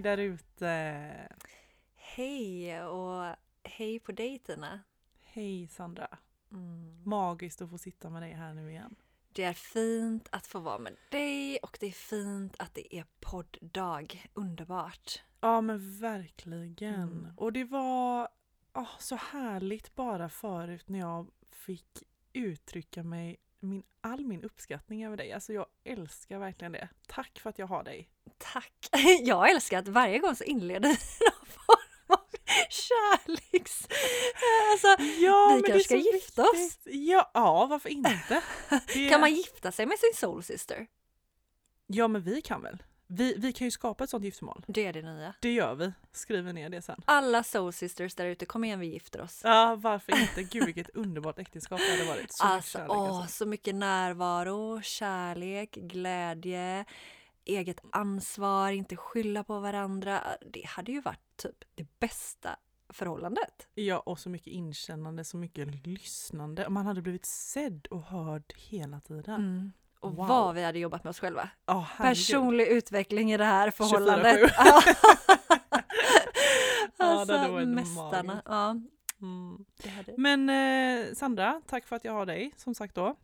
Hej där ute! Hej och hej på dig Tina. Hej Sandra! Mm. Magiskt att få sitta med dig här nu igen. Det är fint att få vara med dig och det är fint att det är podddag. Underbart. Ja men verkligen. Mm. Och det var ah, så härligt bara förut när jag fick uttrycka mig min, all min uppskattning över dig. Alltså jag älskar verkligen det. Tack för att jag har dig. Tack! Jag älskar att varje gång så inleder någon form av kärleks... Alltså, Ja, Vi kanske ska gifta oss. Ja, ja, varför inte? Det- kan man gifta sig med sin soul sister? Ja, men vi kan väl? Vi, vi kan ju skapa ett sånt giftermål. Det är det nya. Det gör vi. Skriver ner det sen. Alla soul sisters där ute, kom igen vi gifter oss. Ja, varför inte? Gud vilket underbart äktenskap det hade varit. Så mycket Alltså, kärlek, åh, alltså. så mycket närvaro, kärlek, glädje, eget ansvar, inte skylla på varandra. Det hade ju varit typ det bästa förhållandet. Ja, och så mycket inkännande, så mycket lyssnande. Man hade blivit sedd och hörd hela tiden. Mm. Och Wow. vad vi hade jobbat med oss själva. Ja, herregud. Personlig utveckling i det här 24/7. förhållandet. Ja, det alltså, varit mästarna. Ja, Mm. Men eh, Sandra, tack för att jag har dig som sagt då.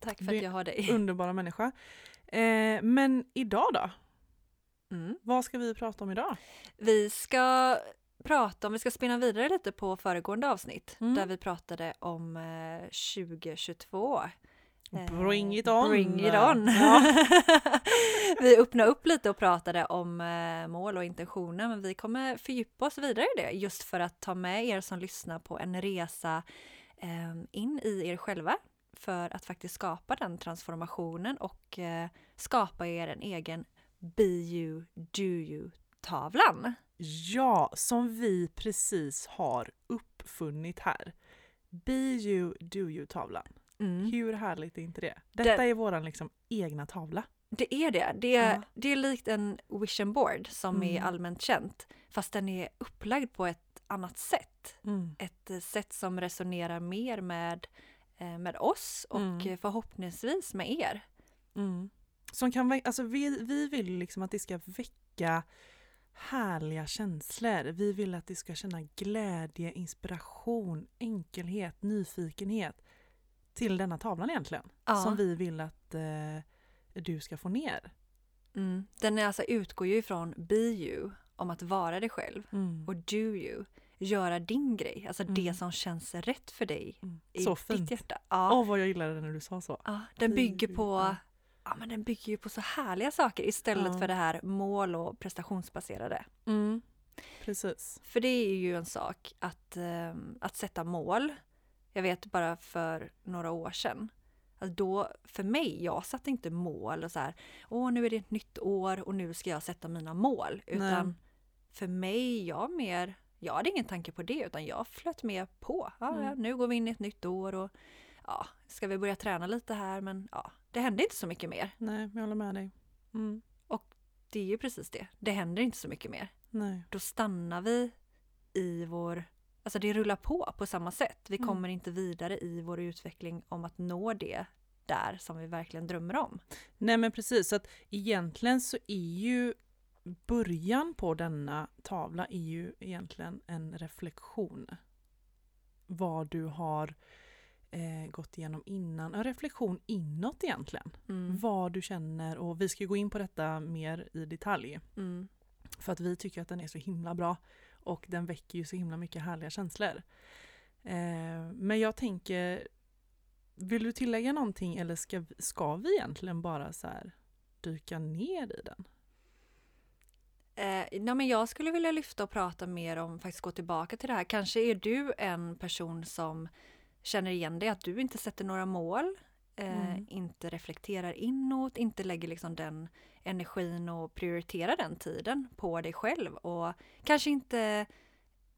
Tack för det- att jag har dig. Underbara människa. Eh, men idag då? Mm. Vad ska vi prata om idag? Vi ska prata om, vi ska spinna vidare lite på föregående avsnitt Mm. där vi pratade om eh, 2022. Eh, Bring it on! Bring it on! Ja. vi öppnade upp lite och pratade om eh, mål och intentioner men vi kommer fördjupa oss vidare i det just för att ta med er som lyssnar på en resa eh, in i er själva för att faktiskt skapa den transformationen och eh, skapa er en egen Be you, do you-tavlan. Ja, som vi precis har uppfunnit här. Be you, do you-tavlan. Mm. Hur härligt är inte det? Detta Den- är våran liksom egna tavla. Det är det. Det är, Ja. det är likt en vision board som är Mm. allmänt känt fast den är upplagd på ett annat sätt. Ett eh, sätt som resonerar mer med, eh, med oss och Mm. eh, förhoppningsvis med er. Mm. Som kan, alltså vi, vi vill liksom att det ska väcka härliga känslor. Vi vill att det ska känna glädje, inspiration, enkelhet, nyfikenhet till denna tavlan egentligen. Ja. Som vi vill att eh, du ska få ner. Mm. Den är alltså utgår ju ifrån be you, om att vara dig själv, Mm. och do you, göra din grej, alltså det Mm. som känns rätt för dig Mm. i Så ditt fint. hjärta. Åh Ja. vad jag gillade det när du sa så. Ja, den bygger på ja. Men den bygger ju på så härliga saker istället för det här mål och prestationsbaserade. Mm. Precis. För det är ju en sak att, eh, att sätta mål. Jag vet bara för några år sedan. Alltså då, för mig, jag satte inte mål och så här, åh nu är det ett nytt år och nu ska jag sätta mina mål. Utan Nej. för mig, jag mer, jag hade ingen tanke på det utan jag flöt med på. Ja, Mm. nu går vi in i ett nytt år och ja, ska vi börja träna lite här men ja, det hände inte så mycket mer. Nej, jag håller med dig. Mm. Det är ju precis det, det händer inte så mycket mer. Nej. då stannar vi i vår... Alltså det rullar på på samma sätt. Vi Mm. kommer inte vidare i vår utveckling om att nå det där som vi verkligen drömmer om. Nej men precis, så att egentligen så är ju början på denna tavla är ju egentligen en reflektion. Vad du har eh, gått igenom innan, en reflektion inåt egentligen. Mm. Vad du känner och vi ska gå in på detta mer i detalj. Mm. För att vi tycker att den är så himla bra och den väcker ju så himla mycket härliga känslor. Eh, men jag tänker, vill du tillägga någonting eller ska, vi- ska vi egentligen bara så här dyka ner i den? Eh, nej, men jag skulle vilja lyfta och prata mer om, faktiskt gå tillbaka till det här. Kanske är du en person som känner igen dig, att du inte sätter några mål eh, Mm. inte reflekterar inåt, inte lägger liksom den energin och prioriterar den tiden på dig själv och kanske inte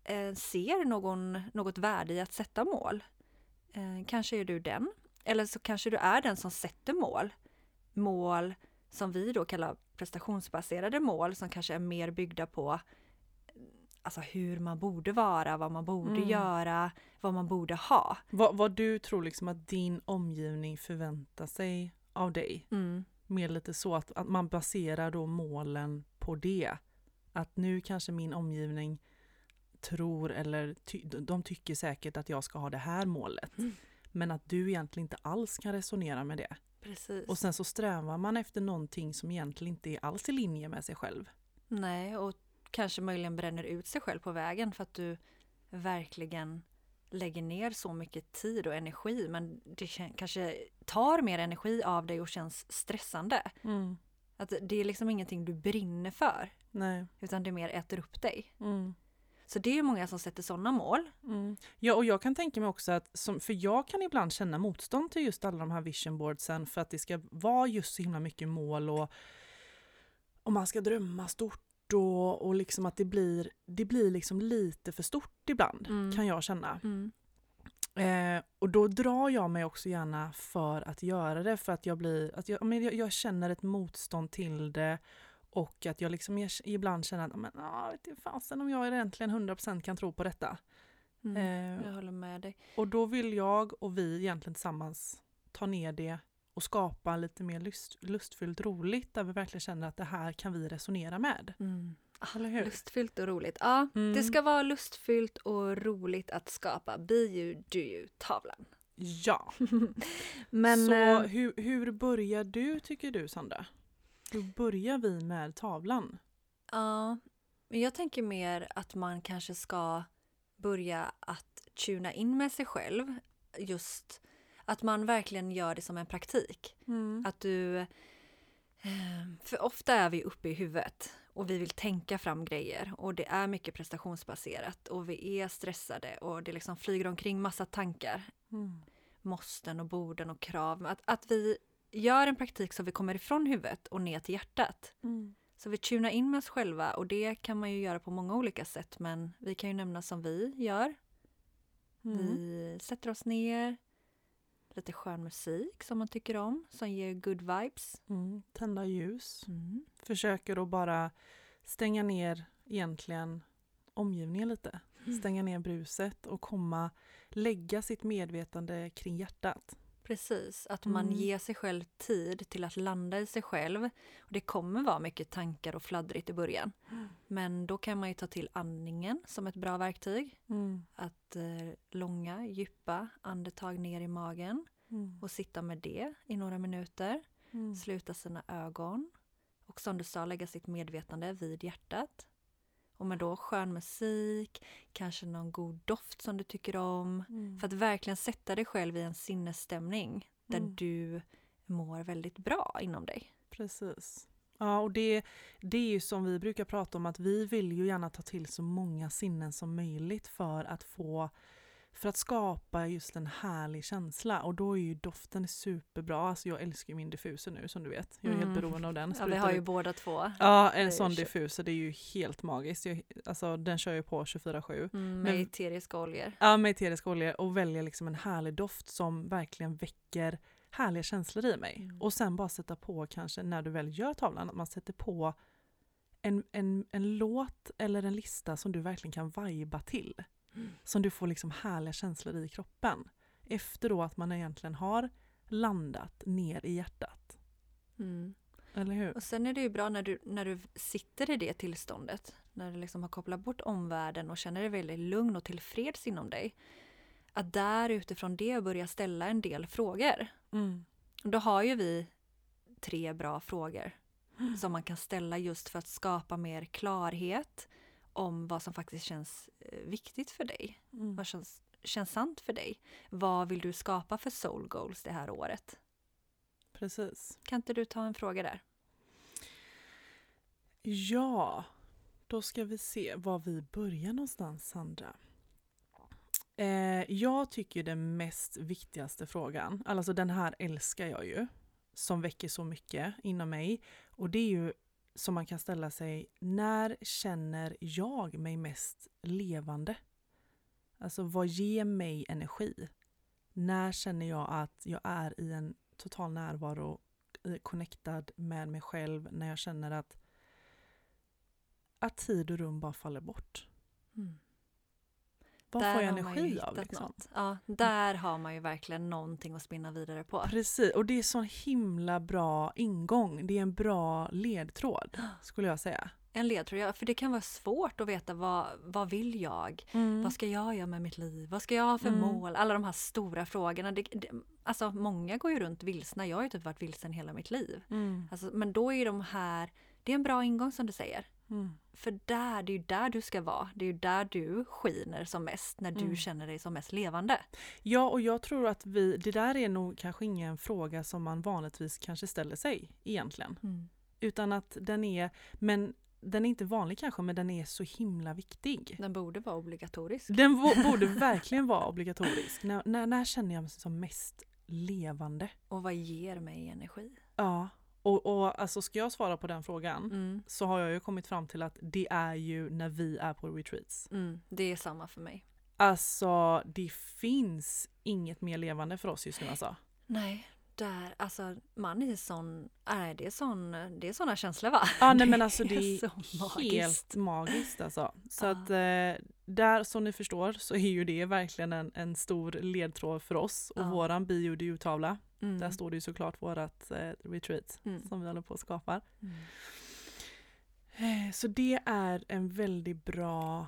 eh, ser någon, något värde i att sätta mål. Eh, kanske är du den, eller så kanske du är den som sätter mål. Mål som vi då kallar prestationsbaserade mål som kanske är mer byggda på alltså hur man borde vara, vad man borde Mm. göra, vad man borde ha. Vad, vad du tror liksom att din omgivning förväntar sig av dig. Mm. Mer lite så att, att man baserar då målen på det. Att nu kanske min omgivning tror eller ty, de tycker säkert att jag ska ha det här målet. Mm. Men att du egentligen inte alls kan resonera med det. Precis. Och sen så strävar man efter någonting som egentligen inte är alls i linje med sig själv. Nej, och kanske möjligen bränner ut sig själv på vägen för att du verkligen lägger ner så mycket tid och energi men det kanske tar mer energi av dig och känns stressande. Att det är liksom ingenting du brinner för Nej. utan det mer äter upp dig. Mm. Så det är många som sätter sådana mål. Mm. Ja, och jag kan tänka mig också att, som, för jag kan ibland känna motstånd till just alla de här vision boardsen för att det ska vara just så himla mycket mål och, och man ska drömma stort och, och liksom att det blir, det blir liksom lite för stort ibland Mm. kan jag känna. Mm. Eh, och då drar jag mig också gärna för att göra det för att jag blir, att jag, men jag, jag känner ett motstånd till det och att jag liksom jag, ibland känner att men, ah, vet fasen om jag egentligen 100% kan tro på detta. Mm. Eh, Jag håller med dig. och då vill jag och vi egentligen tillsammans ta ner det och skapa lite mer lust, lustfyllt roligt där vi verkligen känner att det här kan vi resonera med. Mm. Hur? Lustfyllt och roligt. Ja, Mm. det ska vara lustfyllt och roligt att skapa Be you, do you tavlan. Ja, Men så eh, hur, hur börjar du tycker du Sandra? Hur börjar vi med tavlan? Ja, jag tänker mer att man kanske ska börja att tuna in med sig själv. Just att man verkligen gör det som en praktik. Att du... eh, För ofta är vi uppe i huvudet och vi vill tänka fram grejer och det är mycket prestationsbaserat och vi är stressade och det liksom flyger omkring massa tankar. Mm. Måsten och borden och krav. Att, att vi gör en praktik så vi kommer ifrån huvudet och ner till hjärtat. Mm. Så vi tunar in med oss själva och det kan man ju göra på många olika sätt men vi kan ju nämna som vi gör. Mm. Vi sätter oss ner, lite skön musik som man tycker om som ger good vibes. Mm. Tända ljus. Försöker att bara stänga ner egentligen omgivningen lite. Mm. Stänga ner bruset och komma, lägga sitt medvetande kring hjärtat. Precis, att man Mm. ger sig själv tid till att landa i sig själv. Och det kommer vara mycket tankar och fladdrigt i början. Men då kan man ju ta till andningen som ett bra verktyg. Mm. Att eh, långa, djupa andetag ner i magen Mm. och sitta med det i några minuter. Mm. Sluta sina ögon och som du sa lägga sitt medvetande vid hjärtat. Och med då skön musik, kanske någon god doft som du tycker om. Mm. För att verkligen sätta dig själv i en sinnesstämning där Mm. du mår väldigt bra inom dig. Precis. Ja, och det, det är ju som vi brukar prata om att vi vill ju gärna ta till så många sinnen som möjligt för att få för att skapa just en härlig känsla och då är ju doften superbra. Alltså jag älskar ju min diffuser nu som du vet. Jag är Mm. helt beroende av den. Ja, vi har ju ut- båda två. Ja, en sån diffuser, det är ju helt magiskt. Jag, alltså, den kör ju på 24-7. Mm, med eteriska oljor. Ja, med eteriska oljor och välja liksom en härlig doft som verkligen väcker härliga känslor i mig. Mm. Och sen bara sätta på kanske när du väl gör tavlan, att man sätter på en, en, en låt eller en lista som du verkligen kan vajba till. Som du får liksom härliga känslor i kroppen. Efter då att man egentligen har landat ner i hjärtat. Mm. Eller hur? Och sen är det ju bra när du, när du sitter i det tillståndet, när du liksom har kopplat bort omvärlden och känner dig väldigt lugn och tillfreds inom dig. Att där utifrån det börja ställa en del frågor. Mm. Då har ju vi tre bra frågor som man kan ställa just för att skapa mer klarhet om vad som faktiskt känns eh, viktigt för dig. Mm. Vad känns, känns sant för dig? Vad vill du skapa för soul goals det här året? Precis. Kan inte du ta en fråga där? Ja, då ska vi se var vi börjar någonstans Sandra. Eh, jag tycker den mest viktigaste frågan, alltså den här älskar jag ju, som väcker så mycket inom mig. Och det är ju som man kan ställa sig, när känner jag mig mest levande? Alltså vad ger mig energi? När känner jag att jag är i en total närvaro, eh, connectad med mig själv, när jag känner att, att tid och rum bara faller bort? Mm. Vad Där får jag ju energi av? Liksom? något. Ja, där har man ju verkligen någonting att spinna vidare på. Precis, och det är så himla bra ingång. Det är en bra ledtråd, skulle jag säga. En ledtråd, ja, för det kan vara svårt att veta vad, vad vill jag? Vad ska jag göra med mitt liv? Vad ska jag ha för Mm. mål? Alla de här stora frågorna. Det, det, alltså många går ju runt vilsna. Jag har ju typ varit vilsen hela mitt liv. Mm. Alltså, men då är de här, det är en bra ingång som du säger. Mm. För där, det är ju där du ska vara. Det är ju där du skiner som mest, när du Mm. känner dig som mest levande. Ja, och jag tror att vi, det där är nog kanske ingen fråga som man vanligtvis kanske ställer sig egentligen. Utan att den är, men den är inte vanlig kanske, men den är så himla viktig. Den borde vara obligatorisk. Den bo- borde verkligen vara obligatorisk. När, när, när känner jag mig som mest levande? Och vad ger mig energi? Ja, och, och alltså ska jag svara på den frågan Mm. så har jag ju kommit fram till att det är ju när vi är på retreats. Mm. Det är samma för mig. Alltså det finns inget mer levande för oss just nu alltså. Nej, där, alltså man är sån, nej det är sån, det är såna känslor va? Ja nej men alltså det är magiskt. helt magiskt alltså. Så Ja. att eh, där som ni förstår så är ju det verkligen en, en stor ledtråd för oss och Ja. våran bio tavla Mm. Där står det ju såklart vårat eh, retreat Mm. som vi håller på och skapar. Mm. Eh, Så det är en väldigt bra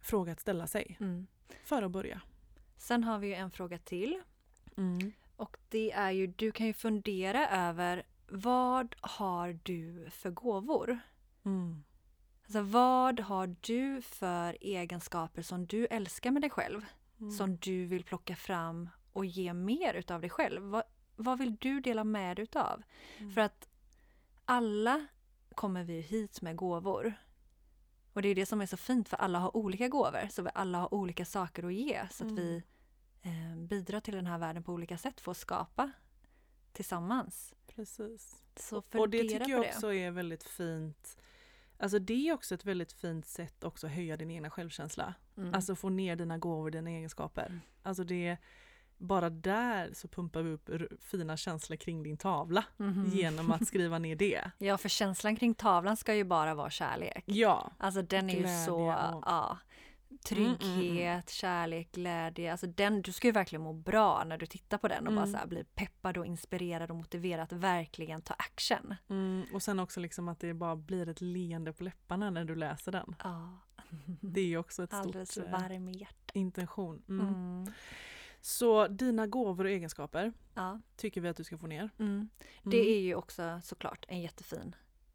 fråga att ställa sig Mm. för att börja. Sen har vi ju en fråga till. Mm. Och det är ju, du kan ju fundera över vad har du för gåvor? Mm. Alltså vad har du för egenskaper som du älskar med dig själv? Mm. Som du vill plocka fram och ge mer utav dig själv? Vad, vad vill du dela med dig utav? Mm. För att alla kommer vi hit med gåvor. Och det är det som är så fint för alla har olika gåvor. Så alla har olika saker att ge. Så att Mm. vi eh, bidrar till den här världen på olika sätt för att skapa tillsammans. Precis. Så Och det fundera tycker jag det. också är väldigt fint. Alltså det är också ett väldigt fint sätt också att höja din egna självkänsla. Mm. Alltså få ner dina gåvor, dina egenskaper. Mm. Alltså det bara där så pumpar vi upp fina känslor kring din tavla Mhm. genom att skriva ner det. Ja, för känslan kring tavlan ska ju bara vara kärlek. Ja, Alltså den är ju Glädje så, och- ja. Trygghet, Mm, mm, kärlek, glädje. Alltså den, du ska ju verkligen må bra när du tittar på den och bara Mm. så här bli peppad och inspirerad och motiverad att verkligen ta action. mm, och sen också liksom att det bara blir ett leende på läpparna när du läser den. Ja. Det är ju också ett Alldeles stort eh, varm i hjärtat. intention. Mm. Mm. Så dina gåvor och egenskaper Ja. tycker vi att du ska få ner. Mm. Det är ju också såklart en jättefin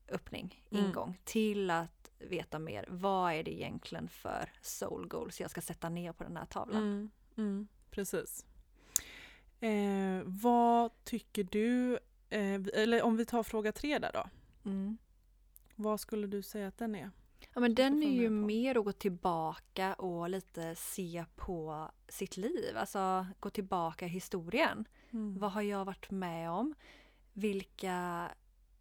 öppning, Mm. ingång till att veta mer. Vad är det egentligen för soul goals jag ska sätta ner på den här tavlan? Mm, mm, precis. Eh, vad tycker du, eh, eller om vi tar fråga tre där då. Mm. Vad skulle du säga att den är? Ja men den är ju mer att gå tillbaka och lite se på sitt liv. Alltså gå tillbaka i historien. Mm. Vad har jag varit med om? Vilka,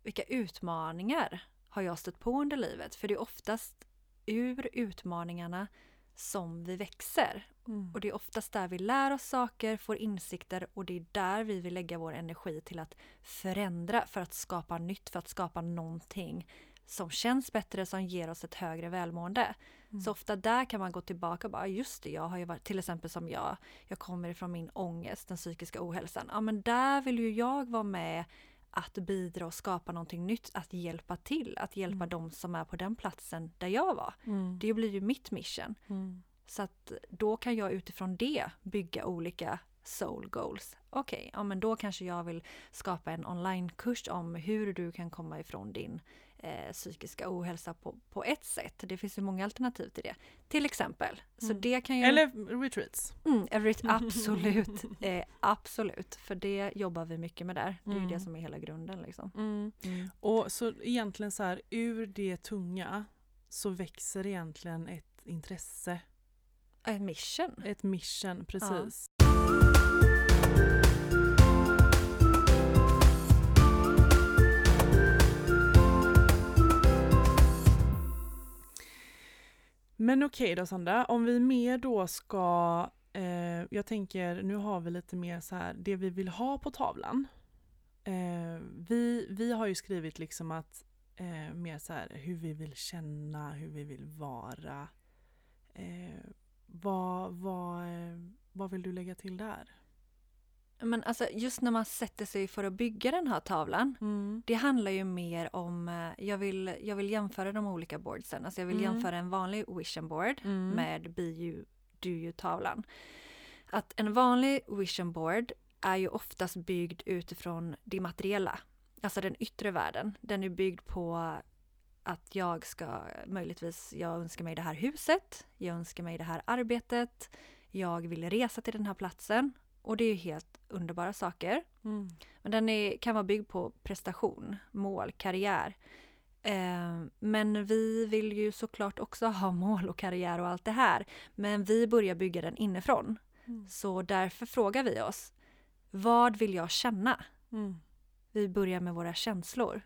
vilka utmaningar har jag stött på under livet? För det är oftast ur utmaningarna som vi växer. Mm. Och det är oftast där vi lär oss saker, får insikter och det är där vi vill lägga vår energi till att förändra för att skapa nytt, för att skapa någonting som känns bättre, som ger oss ett högre välmående. Mm. Så ofta där kan man gå tillbaka och bara, just det, jag har ju varit, till exempel som jag, jag kommer ifrån min ångest, den psykiska ohälsan. Ja men där vill ju jag vara med att bidra och skapa någonting nytt, att hjälpa till, att hjälpa Mm. dem som är på den platsen där jag var. Mm. Det blir ju mitt mission. Mm. Så att då kan jag utifrån det bygga olika soul goals. Okej, ja men då kanske jag vill skapa en onlinekurs om hur du kan komma ifrån din eh, psykiska ohälsa på, på ett sätt. Det finns ju många alternativ till det. Till exempel. Så Mm. det kan ju... Eller retreats. Mm, every, absolut. Eh, absolut. För det jobbar vi mycket med där. Det är ju Mm. det som är hela grunden liksom. Mm. Mm. Och så egentligen så här, ur det tunga så växer egentligen ett intresse Ett mission. Ett mission, precis. Men okej då Sandra, om vi mer då ska, eh, jag tänker nu har vi lite mer så här det vi vill ha på tavlan. Eh, vi, vi har ju skrivit liksom att eh, mer så här hur vi vill känna, hur vi vill vara. Eh, vad, vad, eh, vad vill du lägga till där? Men alltså just när man sätter sig för att bygga den här tavlan. Mm. Det handlar ju mer om, eh, jag vill, jag vill jämföra de olika boardsen. Alltså jag vill Mm. jämföra en vanlig vision board Mm. med Be You, Do You-tavlan. Att en vanlig vision board är ju oftast byggd utifrån det materiella. Alltså den yttre världen. Den är byggd på att jag ska möjligtvis, jag önskar mig det här huset, jag önskar mig det här arbetet, jag vill resa till den här platsen. Och det är ju helt underbara saker. Mm. Men den är, kan vara byggd på prestation, mål, karriär. Eh, men vi vill ju såklart också ha mål och karriär och allt det här. Men vi börjar bygga den inifrån. Mm. Så därför frågar vi oss, vad vill jag känna? Mm. Vi börjar med våra känslor.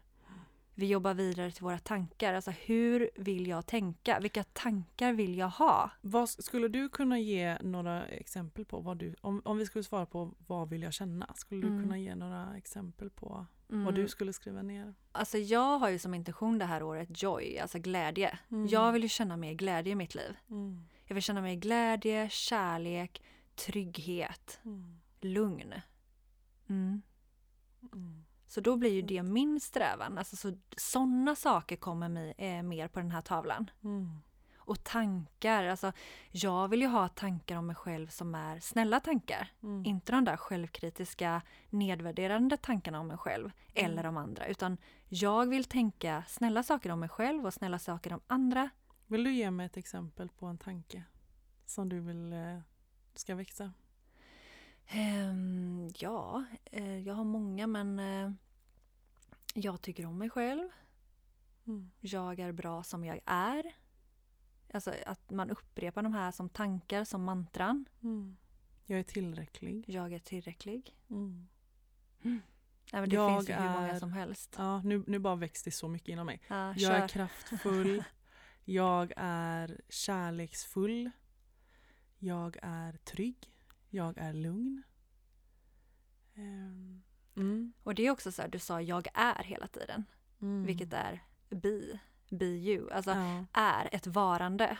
Vi jobbar vidare till våra tankar. Alltså hur vill jag tänka? Vilka tankar vill jag ha? Vad, skulle du kunna ge några exempel på vad du, om, om vi skulle svara på vad vill jag känna, skulle du Mm. kunna ge några exempel på Mm. vad du skulle skriva ner? Alltså jag har ju som intention det här året joy, alltså glädje. Mm. Jag vill ju känna mer glädje i mitt liv. Mm. Jag vill känna mer glädje, kärlek, trygghet, Mm. lugn. Mm. Mm. Så då blir ju det min strävan. Alltså så, sådana saker kommer mig, eh, mer på den här tavlan. Mm. Och tankar, alltså jag vill ju ha tankar om mig själv som är snälla tankar. Mm. Inte de där självkritiska, nedvärderande tankarna om mig själv eller om andra. Utan jag vill tänka snälla saker om mig själv och snälla saker om andra. Vill du ge mig ett exempel på en tanke som du vill eh, ska växa? Ehm, ja, eh, jag har många men eh, jag tycker om mig själv. Mm. Jag är bra som jag är. Alltså att man upprepar de här som tankar, som mantran. Mm. Jag är tillräcklig. Jag är tillräcklig. Mm. Nej, men det Jag finns ju hur många är- som helst. Ja, nu, nu bara växte det så mycket inom mig. Ja, Jag är kör. kraftfull. Jag är kärleksfull. Jag är trygg. Jag är lugn. Ehm, Mm. Och det är också så här, du sa jag är hela tiden. Mm. Vilket är be, be you. Alltså Ja. är ett varande.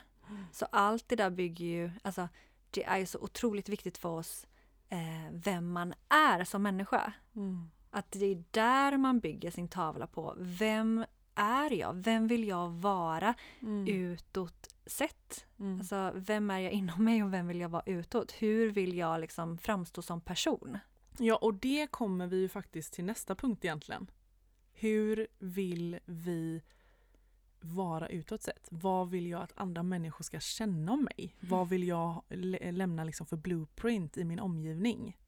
Så allt det där bygger ju, alltså det är ju så otroligt viktigt för oss eh, vem man är som människa. Mm. Att det är där man bygger sin tavla på. Vem är jag? Vem vill jag vara Mm. utåt sett? Mm. Alltså vem är jag inom mig och vem vill jag vara utåt? Hur vill jag liksom framstå som person? Ja, och det kommer vi ju faktiskt till nästa punkt egentligen. Hur vill vi vara utåt sett? Vad vill jag att andra människor ska känna om mig? Vad vill jag lä- lämna liksom för blueprint i min omgivning?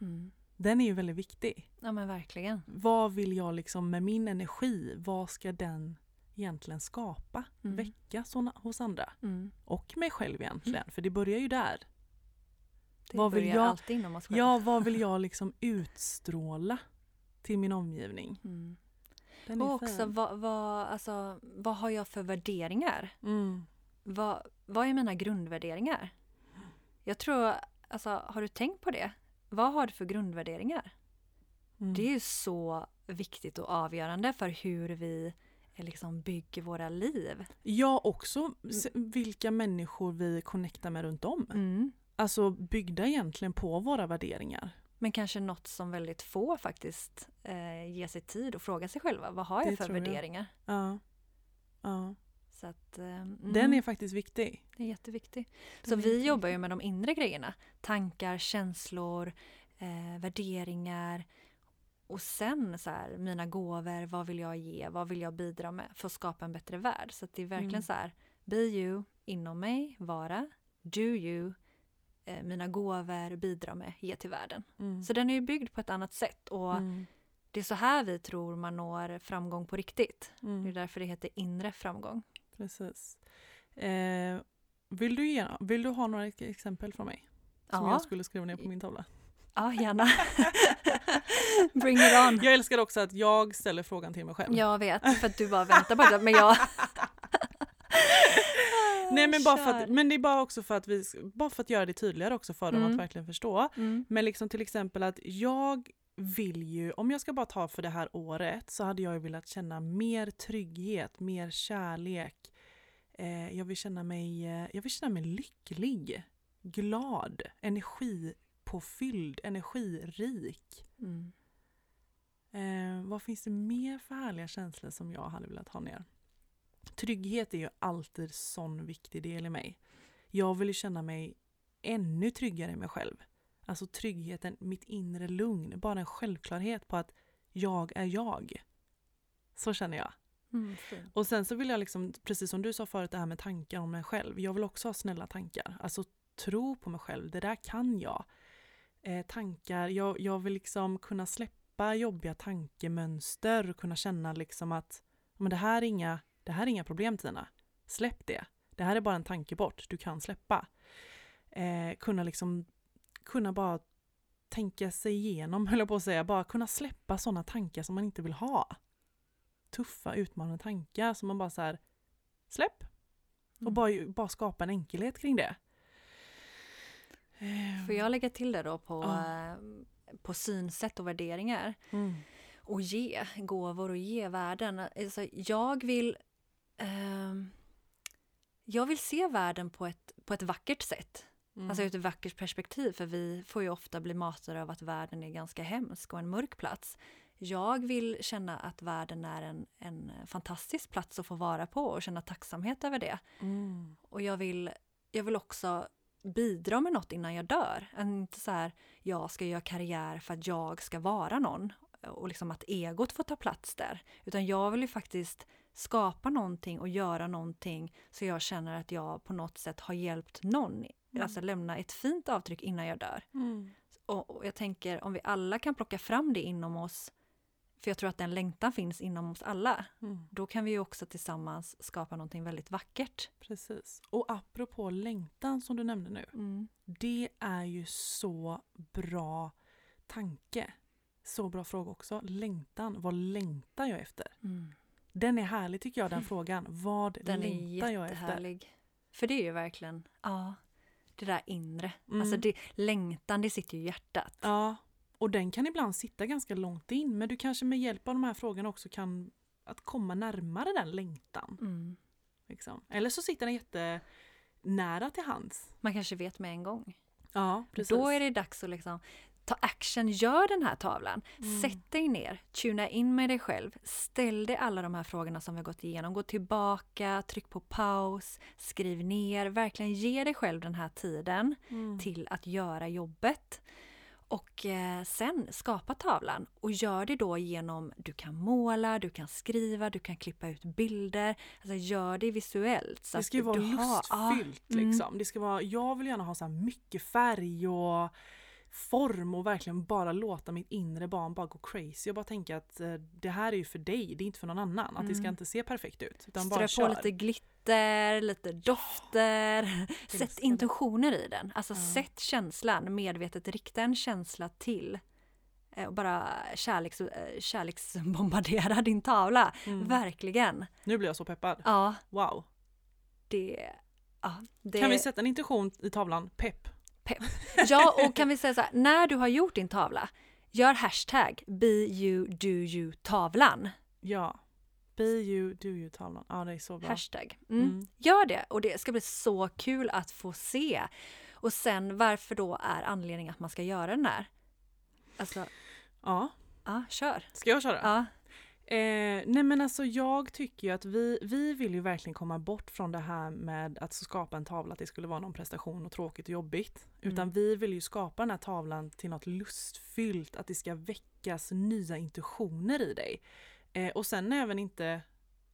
Mm. Den är ju väldigt viktig. Ja men verkligen. Vad vill jag liksom med min energi, vad ska den egentligen skapa? Mm. Väcka såna, hos andra? Mm. Och mig själv egentligen, för det börjar ju där. Det Vad vill jag- alltid inom oss själva. Ja, vad vill jag liksom utstråla till min omgivning? Mm. Och också vad, vad, alltså, vad har jag för värderingar? Mm. Vad, vad är mina grundvärderingar? Jag tror, alltså har du tänkt på det? Vad har du för grundvärderingar? Mm. Det är ju så viktigt och avgörande för hur vi eh, liksom bygger våra liv. Ja, också s- vilka människor vi connectar med runt om. Mm. Alltså byggda egentligen på våra värderingar. Men kanske något som väldigt få faktiskt eh, ger sig tid och fråga sig själva. Vad har Det jag för tror jag. värderingar? Ja. ja. Så att, eh, mm, Den är faktiskt viktig. det är jätteviktigt. Den Så är vi jätteviktig. jobbar ju med de inre grejerna. Tankar, känslor, eh, värderingar. Och sen så här, mina gåvor, vad vill jag ge, vad vill jag bidra med för att skapa en bättre värld. Så att det är verkligen Mm. så här, be you, inom mig, vara, do you, mina gåvor, bidra med, ge till världen. Mm. Så den är ju byggd på ett annat sätt och Mm. det är så här vi tror man når framgång på riktigt. Det är Mm. därför det heter inre framgång. Precis. Eh, Vill du, ge, vill du ha några ex- exempel från mig? Som Ja. jag skulle skriva ner på min tavla. Ja, gärna. Bring it on. Jag älskar också att jag ställer frågan till mig själv. Jag vet, för att du bara väntar på det. Men jag... Nej men bara för att, men det är bara också för att vi, bara för att göra det tydligare också för dem Mm. att verkligen förstå. Mm. Men liksom till exempel att jag vill ju, om jag ska bara ta för det här året så hade jag ju velat känna mer trygghet, mer kärlek. Eh, jag vill känna mig, eh, jag vill känna mig lycklig, glad, energipåfylld, energirik. Mm. Eh, vad finns det mer för härliga känslor som jag hade velat ha ner? Trygghet är ju alltid sån viktig del i mig. Jag vill ju känna mig ännu tryggare i mig själv. Alltså tryggheten, mitt inre lugn, bara en självklarhet på att jag är jag. Så känner jag. Mm. Och sen så vill jag liksom, precis som du sa förut, det här med tankar om mig själv. Jag vill också ha snälla tankar. Alltså tro på mig själv, det där kan jag. Eh, tankar, jag, jag vill liksom kunna släppa jobbiga tankemönster och kunna känna liksom att men det, här är inga, det här är inga problem Tina. Släpp det. Det här är bara en tanke bort, du kan släppa. Eh, kunna liksom, kunna bara tänka sig igenom, höll jag på att säga, bara kunna släppa sådana tankar som man inte vill ha tuffa utmanande tankar som man bara så här släpp och Mm. bara, bara skapa en enkelhet kring det. Eh, Får jag lägga till det då på, Ja. eh, på synsätt och värderingar? Mm. Och ge gåvor och ge värden. Alltså, jag vill ehm, jag vill se världen på ett, på ett vackert sätt. Mm. Alltså ur ett vackert perspektiv, för vi får ju ofta bli matade av att världen är ganska hemsk och en mörk plats. Jag vill känna att världen är en, en fantastisk plats att få vara på och känna tacksamhet över det. Mm. Och jag vill, jag vill också bidra med något innan jag dör. Inte så här, jag ska göra karriär för att jag ska vara någon och liksom att egot får ta plats där. Utan jag vill ju faktiskt skapa någonting och göra någonting så jag känner att jag på något sätt har hjälpt någon. Mm. Alltså lämna ett fint avtryck innan jag dör. Mm. Och, och jag tänker om vi alla kan plocka fram det inom oss, för jag tror att den längtan finns inom oss alla, Mm. då kan vi ju också tillsammans skapa någonting väldigt vackert. Precis. Och apropå längtan som du nämnde nu. Mm. Det är ju så bra tanke. Så bra fråga också. Längtan. Vad längtar jag efter? Mm. Den är härlig tycker jag den frågan. Vad Den är längtar jag efter? jättehärlig. För det är ju verkligen, ja, det där inre. Mm. Alltså det, längtan, det sitter ju i hjärtat. Ja, och den kan ibland sitta ganska långt in men du kanske med hjälp av de här frågorna också kan att komma närmare den längtan. Mm. Liksom. Eller så sitter den jättenära till hands. Man kanske vet med en gång. Ja, precis. Då är det dags att liksom ta action, gör den här tavlan. Mm. Sätt dig ner, tuna in med dig själv. Ställ dig alla de här frågorna som vi har gått igenom. Gå tillbaka, tryck på paus, skriv ner. Verkligen ge dig själv den här tiden Mm. till att göra jobbet. Och eh, sen skapa tavlan och gör det då genom, du kan måla, du kan skriva, du kan klippa ut bilder. Alltså gör det visuellt. Så Det ska ju vara du har- lustfyllt. mm. liksom. det ska vara, jag vill gärna ha så här mycket färg och form och verkligen bara låta mitt inre barn bara gå crazy och bara tänka att eh, det här är ju för dig, det är inte för någon annan. Att det ska Mm. inte se perfekt ut. Utan bara Strö på kör. lite glitter, lite dofter. Sätt Älskar det. intentioner i den. Alltså Ja. sätt känslan, medvetet rikta en känsla till. eh, Och bara kärleks, eh, kärleksbombardera din tavla. Mm. Verkligen. Nu blir jag så peppad. Ja, Wow. det... Ja, det Kan vi sätta en intention i tavlan? Pepp. Ja, och kan vi säga så här, när du har gjort din tavla, gör hashtag be you do you tavlan. Ja. Be you, do you tavlan. Ja, det är så bra. Hashtag. Mm. Mm. Gör det och det ska bli så kul att få se. Och sen varför då är anledningen att man ska göra den här? Alltså, Ja. ja, kör. Ska jag köra? Ja. Eh, nej men alltså jag tycker ju att vi, vi vill ju verkligen komma bort från det här med att skapa en tavla, att det skulle vara någon prestation och tråkigt och jobbigt. Utan Mm. vi vill ju skapa den här tavlan till något lustfyllt, att det ska väckas nya intentioner i dig. Eh, och sen även inte,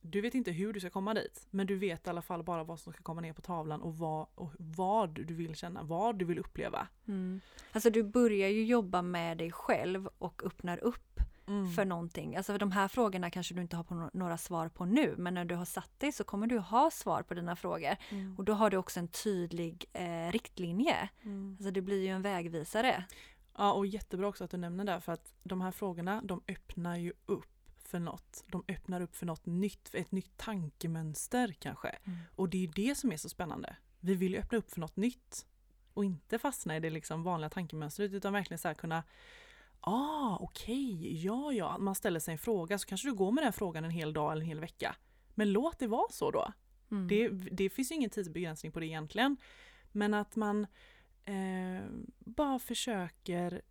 du vet inte hur du ska komma dit, men du vet i alla fall bara vad som ska komma ner på tavlan och vad, och vad du vill känna, vad du vill uppleva. Mm. Alltså du börjar ju jobba med dig själv och öppnar upp Mm. för någonting. Alltså de här frågorna kanske du inte har på no- några svar på nu men när du har satt dig så kommer du ha svar på dina frågor. Mm. Och då har du också en tydlig eh, riktlinje. Mm. Alltså det blir ju en vägvisare. Ja, och jättebra också att du nämner det för att de här frågorna de öppnar ju upp för något. De öppnar upp för något nytt, för ett nytt tankemönster kanske. Mm. Och det är det som är så spännande. Vi vill ju öppna upp för något nytt och inte fastna i det liksom vanliga tankemönstret utan verkligen så här kunna Ah, okej, ja, ja. Man ställer sig en fråga så kanske du går med den frågan en hel dag eller en hel vecka. Men låt det vara så då. Mm. Det, det finns ju ingen tidsbegränsning på det egentligen. Men att man eh, bara försöker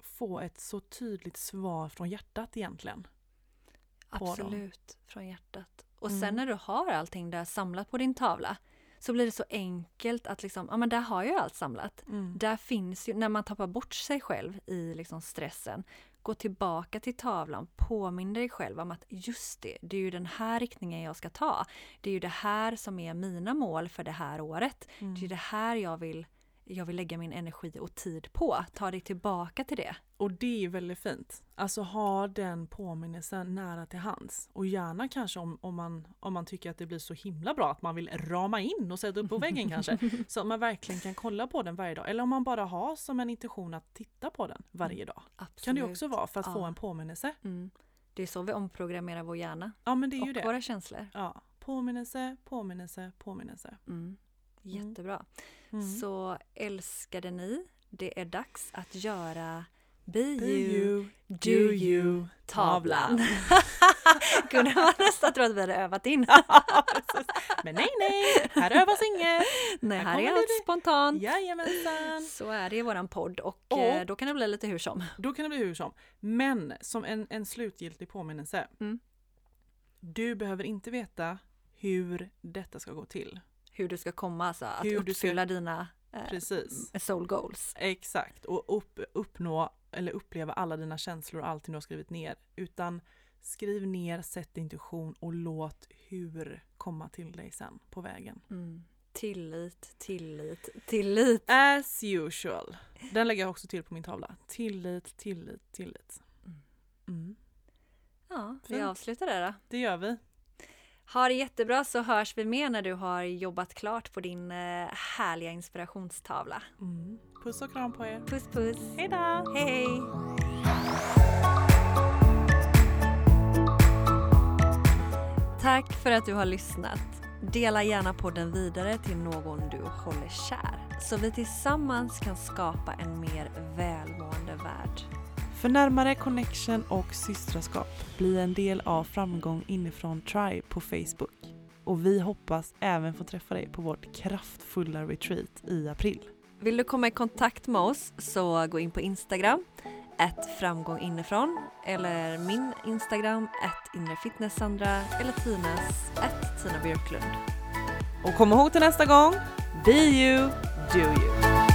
få ett så tydligt svar från hjärtat egentligen. dem. Absolut, från hjärtat. Och Mm. sen när du har allting där samlat på din tavla så blir det så enkelt att liksom, ja men där har jag allt samlat. Där finns ju, när man tappar bort sig själv i liksom stressen, gå tillbaka till tavlan, påminn dig själv om att just det, det är ju den här riktningen jag ska ta. Det är ju det här som är mina mål för det här året. Mm. Det är ju det här jag vill, jag vill lägga min energi och tid på. Ta dig tillbaka till det. Och det är väldigt fint. Alltså ha den påminnelsen nära till hands. Och gärna kanske om, om, man, om man tycker att det blir så himla bra att man vill rama in och sätta upp på väggen kanske. Så att man verkligen kan kolla på den varje dag. Eller om man bara har som en intention att titta på den varje dag. Absolut. Kan det också vara för att få Ja. en påminnelse. Mm. Det är så vi omprogrammerar vår hjärna Ja men det är ju och det. våra känslor. Ja, påminnelse, påminnelse, påminnelse. Mm. Jättebra. Mm. Så älskade ni, det är dags att göra Be, Be you, do you, you, tavlan. Kunde man nästan tro att vi hade övat in. Men nej nej, här övas inget. Nej, Här här är allt det. spontant. Jajamensan. Så är det i våran podd och, Och- eh, då kan det bli lite hur som. Då kan det bli hur som. Men som en, en slutgiltig påminnelse. Mm. Du behöver inte veta hur detta ska gå till. Hur du ska komma, alltså att Hur du ska- uppfylla dina eh, Precis. soul goals. Exakt. Och upp, uppnå eller uppleva alla dina känslor och allting du har skrivit ner. Utan skriv ner, sätt intention och låt hur komma till dig sen på vägen. Mm. Tillit, tillit, tillit. As usual. Den lägger jag också till på min tavla. Tillit, tillit, tillit. Mm. Ja, vi Fint. avslutar där då. Det gör vi. Ha det jättebra så hörs vi mer när du har jobbat klart på din eh, härliga inspirationstavla. Mm. Puss och kram på er. Puss puss! Hej då! Hej hej! Tack för att du har lyssnat. Dela gärna podden vidare till någon du håller kär så vi tillsammans kan skapa en mer välmående värld. För närmare connection och systraskap, bli en del av Framgång inifrån Tribe på Facebook. Och vi hoppas även få träffa dig på vårt kraftfulla retreat i april. Vill du komma i kontakt med oss så gå in på Instagram, ett framgång inifrån eller min Instagram, ett inrefitnesssandra eller Tinas, ett Tina Björklund. Och kom ihåg till nästa gång, Be you, do you.